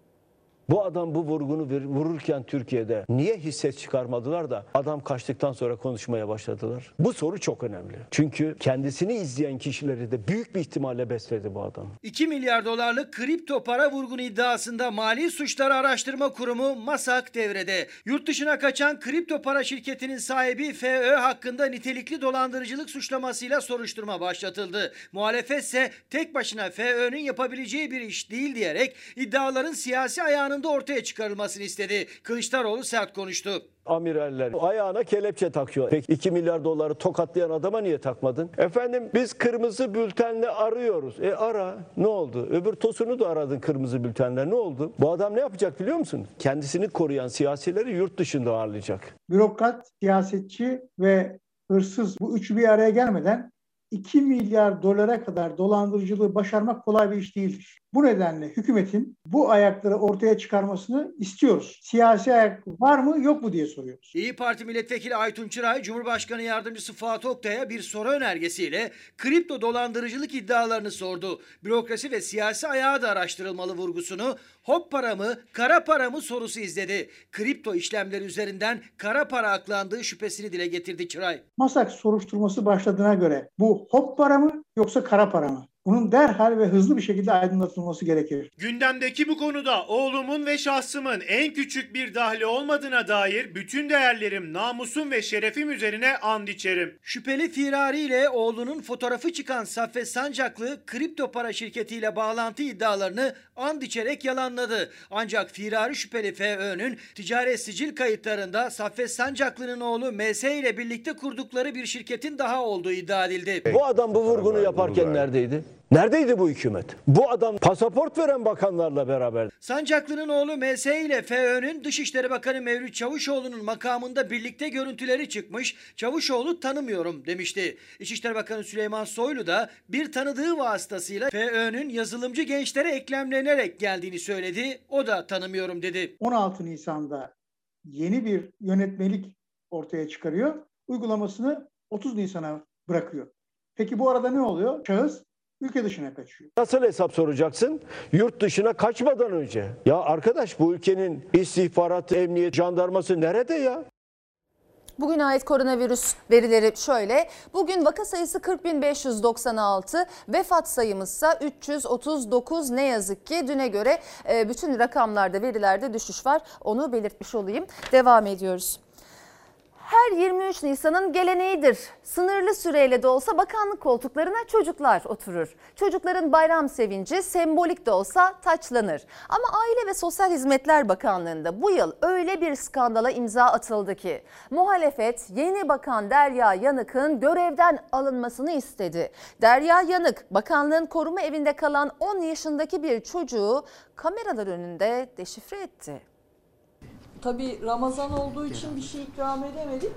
Bu adam bu vurgunu vururken Türkiye'de niye hisset çıkarmadılar da adam kaçtıktan sonra konuşmaya başladılar? Bu soru çok önemli. Çünkü kendisini izleyen kişileri de büyük bir ihtimalle besledi bu adam. 2 milyar dolarlık kripto para vurgun iddiasında Mali Suçları Araştırma Kurumu MASAK devrede. Yurt dışına kaçan kripto para şirketinin sahibi FÖ hakkında nitelikli dolandırıcılık suçlamasıyla soruşturma başlatıldı. Muhalefet ise tek başına FÖ'nün yapabileceği bir iş değil diyerek iddiaların siyasi ayağını anında ortaya çıkarılmasını istedi. Kılıçdaroğlu sert konuştu. Amiraller ayağına kelepçe takıyor. Peki 2 milyar doları tokatlayan adama niye takmadın? Efendim biz kırmızı bültenle arıyoruz. E ara ne oldu? Öbür tosunu da aradın kırmızı bültenle ne oldu? Bu adam ne yapacak biliyor musun? Kendisini koruyan siyasileri yurt dışında ağırlayacak. Bürokrat, siyasetçi ve hırsız bu üçü bir araya gelmeden 2 milyar dolara kadar dolandırıcılığı başarmak kolay bir iş değildir. Bu nedenle hükümetin bu ayakları ortaya çıkarmasını istiyoruz. Siyasi ayak var mı yok mu diye soruyoruz. İyi Parti Milletvekili Aytun Çıray, Cumhurbaşkanı Yardımcısı Fuat Oktay'a bir soru önergesiyle kripto dolandırıcılık iddialarını sordu. Bürokrasi ve siyasi ayağı da araştırılmalı vurgusunu hop para mı, kara para mı sorusu izledi. Kripto işlemleri üzerinden kara para aklandığı şüphesini dile getirdi Çıray. Masak soruşturması başladığına göre bu hop para mı yoksa kara para mı? Bunun derhal ve hızlı bir şekilde aydınlatılması gerekir. Gündemdeki bu konuda oğlumun ve şahsımın en küçük bir dahli olmadığına dair bütün değerlerim, namusum ve şerefim üzerine and içerim. Şüpheli firari ile oğlunun fotoğrafı çıkan Saffet Sancaklı kripto para şirketiyle bağlantı iddialarını and içerek yalanladı. Ancak firari şüpheli FÖ'nün ticaret sicil kayıtlarında Saffet Sancaklı'nın oğlu MS ile birlikte kurdukları bir şirketin daha olduğu iddia edildi. Bu adam bu vurgunu yaparken neredeydi? Neredeydi bu hükümet? Bu adam pasaport veren bakanlarla beraber. Sancaklı'nın oğlu MS ile FÖ'nün Dışişleri Bakanı Mevlüt Çavuşoğlu'nun makamında birlikte görüntüleri çıkmış. Çavuşoğlu tanımıyorum demişti. İçişleri Bakanı Süleyman Soylu da bir tanıdığı vasıtasıyla FÖ'nün yazılımcı gençlere eklemlenerek geldiğini söyledi. O da tanımıyorum dedi. 16 Nisan'da yeni bir yönetmelik ortaya çıkarıyor. Uygulamasını 30 Nisan'a bırakıyor. Peki bu arada ne oluyor? Şahıs ülke dışına kaçıyor. Nasıl hesap soracaksın? Yurt dışına kaçmadan önce. Ya arkadaş bu ülkenin istihbarat, emniyet, jandarması nerede ya? Bugün ait koronavirüs verileri şöyle. Bugün vaka sayısı 40.596, vefat sayımız ise 339. Ne yazık ki düne göre e, bütün rakamlarda, verilerde düşüş var. Onu belirtmiş olayım. Devam ediyoruz. Her 23 Nisan'ın geleneğidir. Sınırlı süreyle de olsa bakanlık koltuklarına çocuklar oturur. Çocukların bayram sevinci sembolik de olsa taçlanır. Ama Aile ve Sosyal Hizmetler Bakanlığı'nda bu yıl öyle bir skandala imza atıldı ki muhalefet yeni bakan Derya Yanık'ın görevden alınmasını istedi. Derya Yanık bakanlığın koruma evinde kalan 10 yaşındaki bir çocuğu kameralar önünde deşifre etti. Tabii Ramazan olduğu için bir şey ikram edemedik.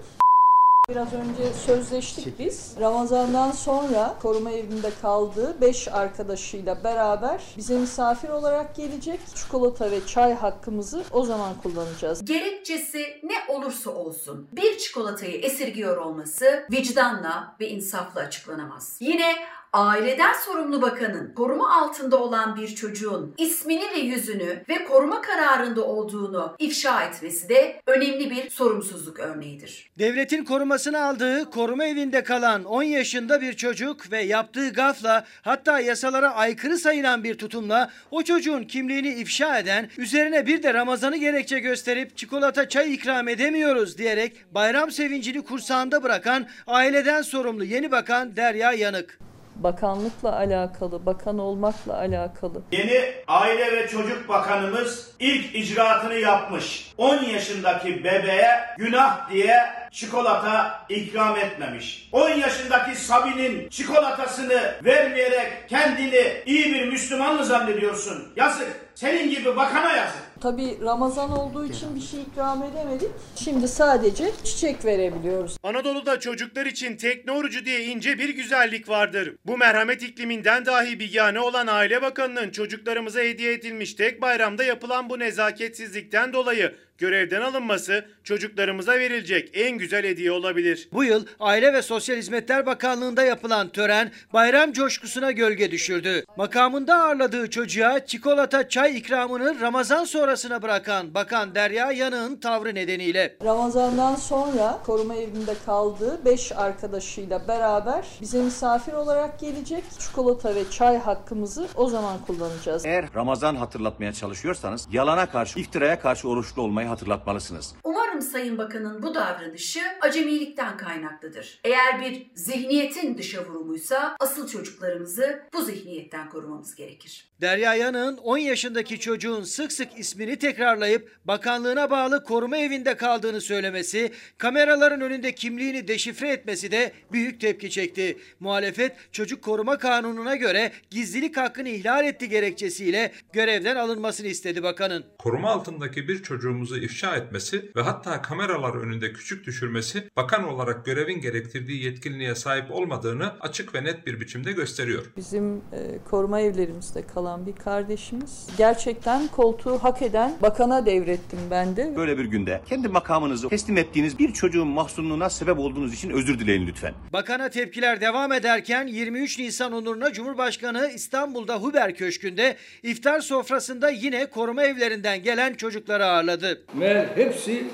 Biraz önce sözleştik biz. Ramazan'dan sonra koruma evinde kaldığı 5 arkadaşıyla beraber bize misafir olarak gelecek. Çikolata ve çay hakkımızı o zaman kullanacağız. Gerekçesi ne olursa olsun bir çikolatayı esirgiyor olması vicdanla ve insafla açıklanamaz. Yine aileden sorumlu bakanın koruma altında olan bir çocuğun ismini ve yüzünü ve koruma kararında olduğunu ifşa etmesi de önemli bir sorumsuzluk örneğidir. Devletin korumasını aldığı koruma evinde kalan 10 yaşında bir çocuk ve yaptığı gafla hatta yasalara aykırı sayılan bir tutumla o çocuğun kimliğini ifşa eden, üzerine bir de Ramazan'ı gerekçe gösterip çikolata çay ikram edemiyoruz diyerek bayram sevincini kursağında bırakan aileden sorumlu yeni bakan Derya Yanık. Bakanlıkla alakalı, bakan olmakla alakalı. Yeni Aile ve Çocuk Bakanımız ilk icraatını yapmış. 10 yaşındaki bebeğe günah diye çikolata ikram etmemiş. 10 yaşındaki Sabi'nin çikolatasını vermeyerek kendini iyi bir Müslüman mı zannediyorsun? Yazık. Senin gibi bakana yazık. Tabii Ramazan olduğu için bir şey ikram edemedik. Şimdi sadece çiçek verebiliyoruz. Anadolu'da çocuklar için tekne orucu diye ince bir güzellik vardır. Bu merhamet ikliminden dahi bigane olan Aile Bakanı'nın çocuklarımıza hediye edilmiş tek bayramda yapılan bu nezaketsizlikten dolayı görevden alınması çocuklarımıza verilecek en güzel hediye olabilir. Bu yıl Aile ve Sosyal Hizmetler Bakanlığı'nda yapılan tören bayram coşkusuna gölge düşürdü. Makamında ağırladığı çocuğa çikolata çay ikramını Ramazan sonrasına bırakan Bakan Derya Yanık'ın tavrı nedeniyle. Ramazan'dan sonra koruma evinde kaldığı 5 arkadaşıyla beraber bize misafir olarak gelecek. Çikolata ve çay hakkımızı o zaman kullanacağız. Eğer Ramazan hatırlatmaya çalışıyorsanız yalana karşı, iftiraya karşı oruçlu olmayı hatırlatmalısınız. Umarım Sayın Bakan'ın bu davranışı acemilikten kaynaklıdır. Eğer bir zihniyetin dışa vurumuysa asıl çocuklarımızı bu zihniyetten korumamız gerekir. Derya Yanık'ın 10 yaşındaki çocuğun sık sık ismini tekrarlayıp bakanlığına bağlı koruma evinde kaldığını söylemesi, kameraların önünde kimliğini deşifre etmesi de büyük tepki çekti. Muhalefet çocuk koruma kanununa göre gizlilik hakkını ihlal etti gerekçesiyle görevden alınmasını istedi bakanın. Koruma altındaki bir çocuğumuzu ifşa etmesi ve hatta kameralar önünde küçük düşürmesi bakan olarak görevin gerektirdiği yetkinliğe sahip olmadığını açık ve net bir biçimde gösteriyor. Bizim e, koruma evlerimizde kalan bir kardeşimiz gerçekten koltuğu hak eden bakana devrettim ben de. Böyle bir günde kendi makamınızı teslim ettiğiniz bir çocuğun mahzunluğuna sebep olduğunuz için özür dileyin lütfen. Bakana tepkiler devam ederken 23 Nisan onuruna Cumhurbaşkanı İstanbul'da Huber Köşkü'nde iftar sofrasında yine koruma evlerinden gelen çocukları ağırladı. Meğer hepsi.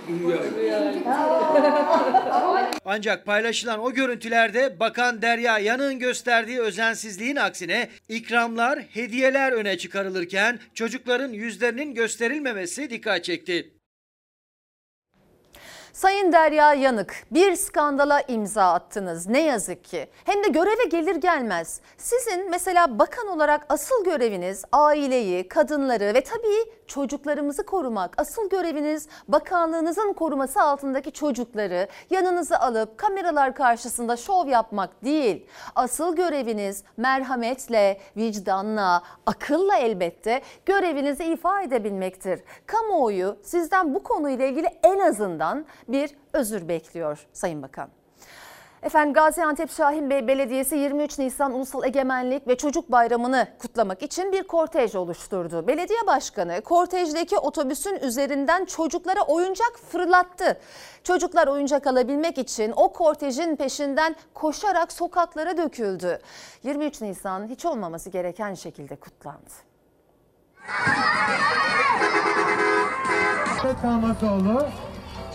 Ancak paylaşılan o görüntülerde Bakan Derya Yanık'ın gösterdiği özensizliğin aksine ikramlar, hediyeler öne çıkarılırken çocukların yüzlerinin gösterilmemesi dikkat çekti. Sayın Derya Yanık bir skandala imza attınız ne yazık ki. Hem de göreve gelir gelmez. Sizin mesela bakan olarak asıl göreviniz aileyi, kadınları ve tabii çocuklarımızı korumak. Asıl göreviniz bakanlığınızın koruması altındaki çocukları yanınıza alıp kameralar karşısında şov yapmak değil. Asıl göreviniz merhametle, vicdanla, akılla elbette görevinizi ifa edebilmektir. Kamuoyu sizden bu konuyla ilgili en azından bir özür bekliyor Sayın Bakan. Efendim Gaziantep Şahin Bey Belediyesi 23 Nisan Ulusal Egemenlik ve Çocuk Bayramı'nı kutlamak için bir kortej oluşturdu. Belediye Başkanı kortejdeki otobüsün üzerinden çocuklara oyuncak fırlattı. Çocuklar oyuncak alabilmek için o kortejin peşinden koşarak sokaklara döküldü. 23 Nisan hiç olmaması gereken şekilde kutlandı. Tamasoğlu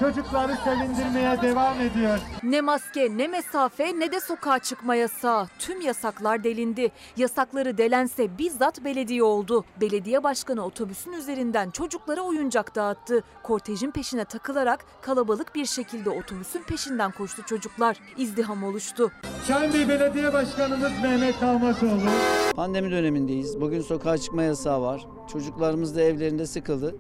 çocukları sevindirmeye devam ediyor. Ne maske, ne mesafe, ne de sokağa çıkma yasağı. Tüm yasaklar delindi. Yasakları delense bizzat belediye oldu. Belediye başkanı otobüsün üzerinden çocuklara oyuncak dağıttı. Kortejin peşine takılarak kalabalık bir şekilde otobüsün peşinden koştu çocuklar. İzdiham oluştu. Şahin Bey Belediye Başkanımız Mehmet Tamasoğlu. Pandemi dönemindeyiz. Bugün sokağa çıkma yasağı var. Çocuklarımız da evlerinde sıkıldı.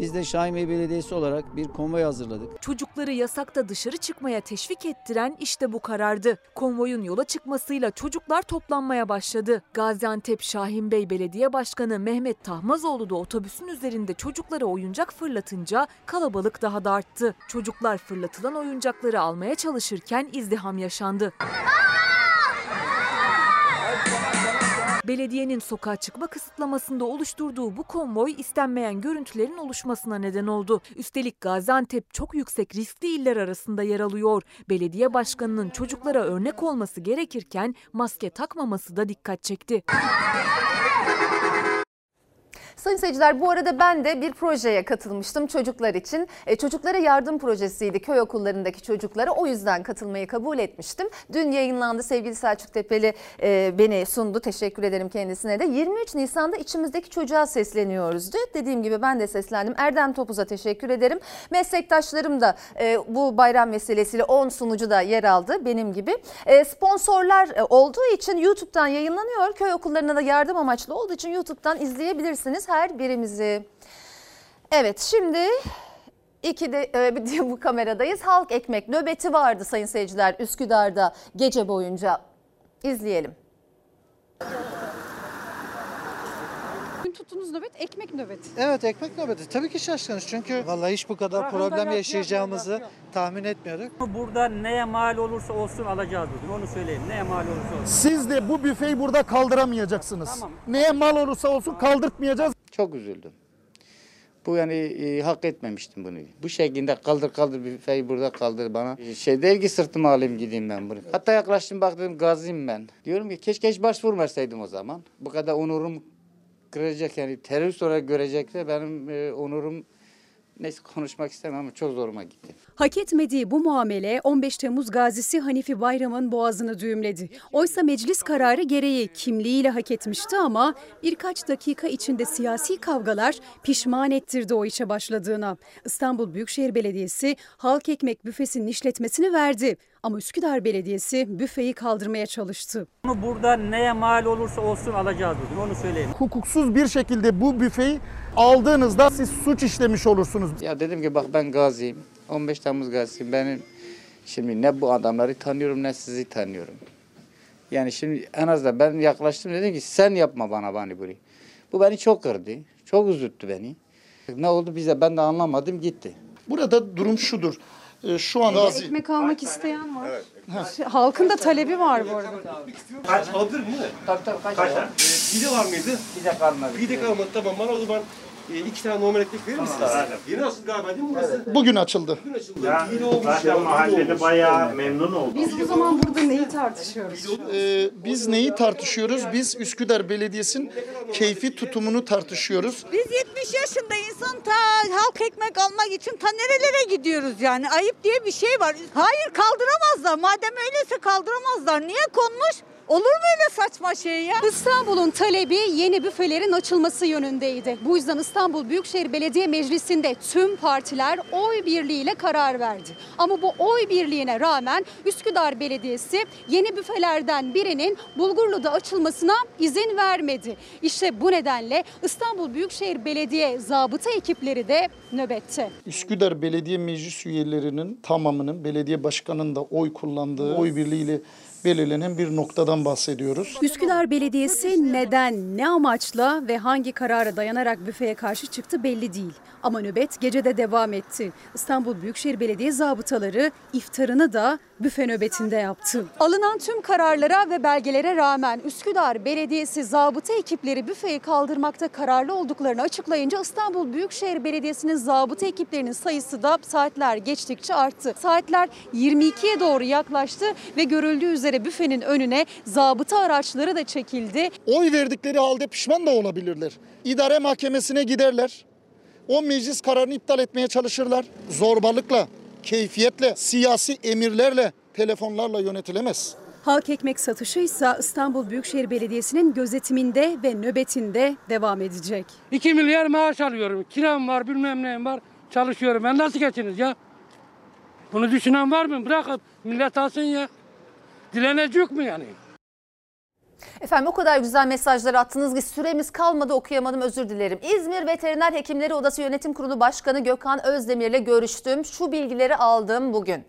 Biz de Şahin Bey Belediyesi olarak bir konvoy hazırladık. Çocukları yasakta dışarı çıkmaya teşvik ettiren işte bu karardı. Konvoyun yola çıkmasıyla çocuklar toplanmaya başladı. Gaziantep Şahin Bey Belediye Başkanı Mehmet Tahmazoğlu da otobüsün üzerinde çocuklara oyuncak fırlatınca kalabalık daha da arttı. Çocuklar fırlatılan oyuncakları almaya çalışırken izdiham yaşandı. Belediyenin sokağa çıkma kısıtlamasında oluşturduğu bu konvoy istenmeyen görüntülerin oluşmasına neden oldu. Üstelik Gaziantep çok yüksek riskli iller arasında yer alıyor. Belediye başkanının çocuklara örnek olması gerekirken maske takmaması da dikkat çekti. Sayın seyirciler bu arada ben de bir projeye katılmıştım çocuklar için. E, çocuklara yardım projesiydi köy okullarındaki çocuklara o yüzden katılmayı kabul etmiştim. Dün yayınlandı sevgili Selçuk Tepeli e, beni sundu teşekkür ederim kendisine de. 23 Nisan'da içimizdeki çocuğa sesleniyoruz diyor. Dediğim gibi ben de seslendim. Erdem Topuz'a teşekkür ederim. Meslektaşlarım da e, bu bayram vesilesiyle 10 sunucu da yer aldı benim gibi. E, sponsorlar e, olduğu için YouTube'dan yayınlanıyor. Köy okullarına da yardım amaçlı olduğu için YouTube'dan izleyebilirsiniz her birimizi. Evet şimdi İki de e, bu kameradayız. Halk ekmek nöbeti vardı sayın seyirciler Üsküdar'da gece boyunca. İzleyelim. tuttuğunuz nöbet ekmek nöbeti. Evet ekmek nöbeti. Tabii ki şaşkınız çünkü vallahi hiç bu kadar problem yaşayacağımızı tahmin etmiyorduk. Burada neye mal olursa olsun alacağız bugün onu söyleyeyim. Neye mal olursa olsun. Siz de bu büfeyi burada kaldıramayacaksınız. Tamam. Neye mal olursa olsun kaldırtmayacağız. Çok üzüldüm. Bu yani e, hak etmemiştim bunu. Bu şekilde kaldır kaldır büfeyi burada kaldır bana. E, Şey değil ki sırtıma alayım gideyim ben bunu. Hatta yaklaştım baktım gaziyim ben. Diyorum ki keşke hiç başvurmasaydım o zaman. Bu kadar onurum kıracak yani terörist olarak görecekse benim e, onurum neyse konuşmak istemem ama çok zoruma gitti. Hak etmediği bu muamele 15 Temmuz gazisi Hanifi Bayram'ın boğazını düğümledi. Oysa meclis kararı gereği kimliğiyle hak etmişti ama birkaç dakika içinde siyasi kavgalar pişman ettirdi o işe başladığına. İstanbul Büyükşehir Belediyesi halk ekmek büfesinin işletmesini verdi. Ama Üsküdar Belediyesi büfeyi kaldırmaya çalıştı. Burada neye mal olursa olsun alacağız bugün onu söyleyeyim. Hukuksuz bir şekilde bu büfeyi aldığınızda siz suç işlemiş olursunuz. Ya dedim ki bak ben gaziyim. 15 Temmuz gazisiyim. Benim şimdi ne bu adamları tanıyorum ne sizi tanıyorum. Yani şimdi en azından ben yaklaştım dedim ki sen yapma bana bani burayı. Bu beni çok kırdı. Çok üzüttü beni. Ne oldu bize ben de anlamadım gitti. Burada durum şudur. Ee, Şu anda Ekmek almak isteyen var. Halkın da talebi var bu arada. Kaç alabilir miyim? Tabii tabii kaç, Kaç var? tane? Ee, pide var mıydı? Pide kalmadı. Pide kalmadı tamam bana o zaman e, iki tane normal ekmek verir misiniz? Yeni açıldı galiba değil mi burası? bugün açıldı. Bugün açıldı. Pide olmuş ya. Zaten mahallede bayağı memnun oldum. Biz o zaman burada neyi tartışıyoruz? Ee, biz neyi tartışıyoruz? Biz Üsküdar Belediyesi'nin keyfi tutumunu tartışıyoruz. Biz 70 yaşında insan ta halk ekmek almak için ta nerelere gidiyoruz yani? Ayıp diye bir şey var. Hayır kaldıramazlar. Madem öyleyse kaldıramazlar. Niye konmuş? Olur mu öyle saçma şey ya? İstanbul'un talebi yeni büfelerin açılması yönündeydi. Bu yüzden İstanbul Büyükşehir Belediye Meclisi'nde tüm partiler oy birliğiyle karar verdi. Ama bu oy birliğine rağmen Üsküdar Belediyesi yeni büfelerden birinin Bulgurlu'da açılmasına izin vermedi. İşte bu nedenle İstanbul Büyükşehir Belediye zabıta ekipleri de nöbette. Üsküdar Belediye Meclis üyelerinin tamamının belediye başkanının da oy kullandığı oy birliğiyle belirlenen bir noktadan bahsediyoruz. Üsküdar Belediyesi neden, ne amaçla ve hangi karara dayanarak büfeye karşı çıktı belli değil. Ama nöbet gecede devam etti. İstanbul Büyükşehir Belediye zabıtaları iftarını da büfe nöbetinde yaptı. Alınan tüm kararlara ve belgelere rağmen Üsküdar Belediyesi zabıta ekipleri büfeyi kaldırmakta kararlı olduklarını açıklayınca İstanbul Büyükşehir Belediyesi'nin zabıta ekiplerinin sayısı da saatler geçtikçe arttı. Saatler 22'ye doğru yaklaştı ve görüldüğü üzere büfenin önüne zabıta araçları da çekildi. Oy verdikleri halde pişman da olabilirler. İdare mahkemesine giderler. O meclis kararını iptal etmeye çalışırlar. Zorbalıkla, keyfiyetle, siyasi emirlerle, telefonlarla yönetilemez. Halk ekmek satışı ise İstanbul Büyükşehir Belediyesi'nin gözetiminde ve nöbetinde devam edecek. 2 milyar maaş alıyorum. Kiram var bilmem neyim var. Çalışıyorum. Ben nasıl geçiniz ya? Bunu düşünen var mı? Bırakıp millet alsın ya. Dilenecek mi yani? Efendim o kadar güzel mesajlar attınız ki süremiz kalmadı okuyamadım özür dilerim. İzmir Veteriner Hekimleri Odası Yönetim Kurulu Başkanı Gökhan Özdemir'le görüştüm. Şu bilgileri aldım bugün.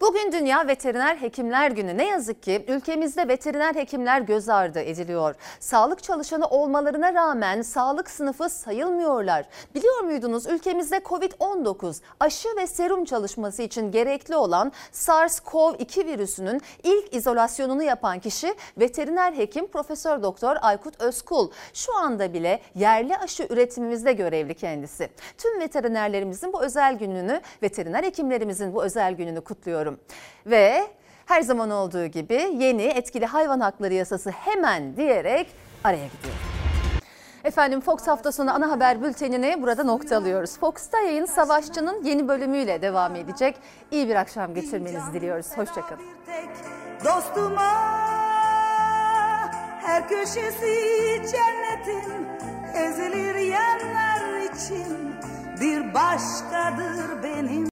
Bugün Dünya Veteriner Hekimler Günü. Ne yazık ki ülkemizde veteriner hekimler göz ardı ediliyor. Sağlık çalışanı olmalarına rağmen sağlık sınıfı sayılmıyorlar. Biliyor muydunuz ülkemizde Covid-19 aşı ve serum çalışması için gerekli olan SARS-CoV-2 virüsünün ilk izolasyonunu yapan kişi veteriner hekim Profesör Doktor Aykut Özkul. Şu anda bile yerli aşı üretimimizde görevli kendisi. Tüm veterinerlerimizin bu özel gününü, veteriner hekimlerimizin bu özel gününü kutluyorum. Ve her zaman olduğu gibi yeni etkili hayvan hakları yasası hemen diyerek araya gidiyorum. Efendim Fox hafta sonu ana haber bültenini burada noktalıyoruz. Fox'ta yayın Savaşçı'nın yeni bölümüyle devam edecek. İyi bir akşam geçirmenizi diliyoruz. Hoşçakalın. Dostuma her köşesi cennetin ezilir yerler için bir başkadır benim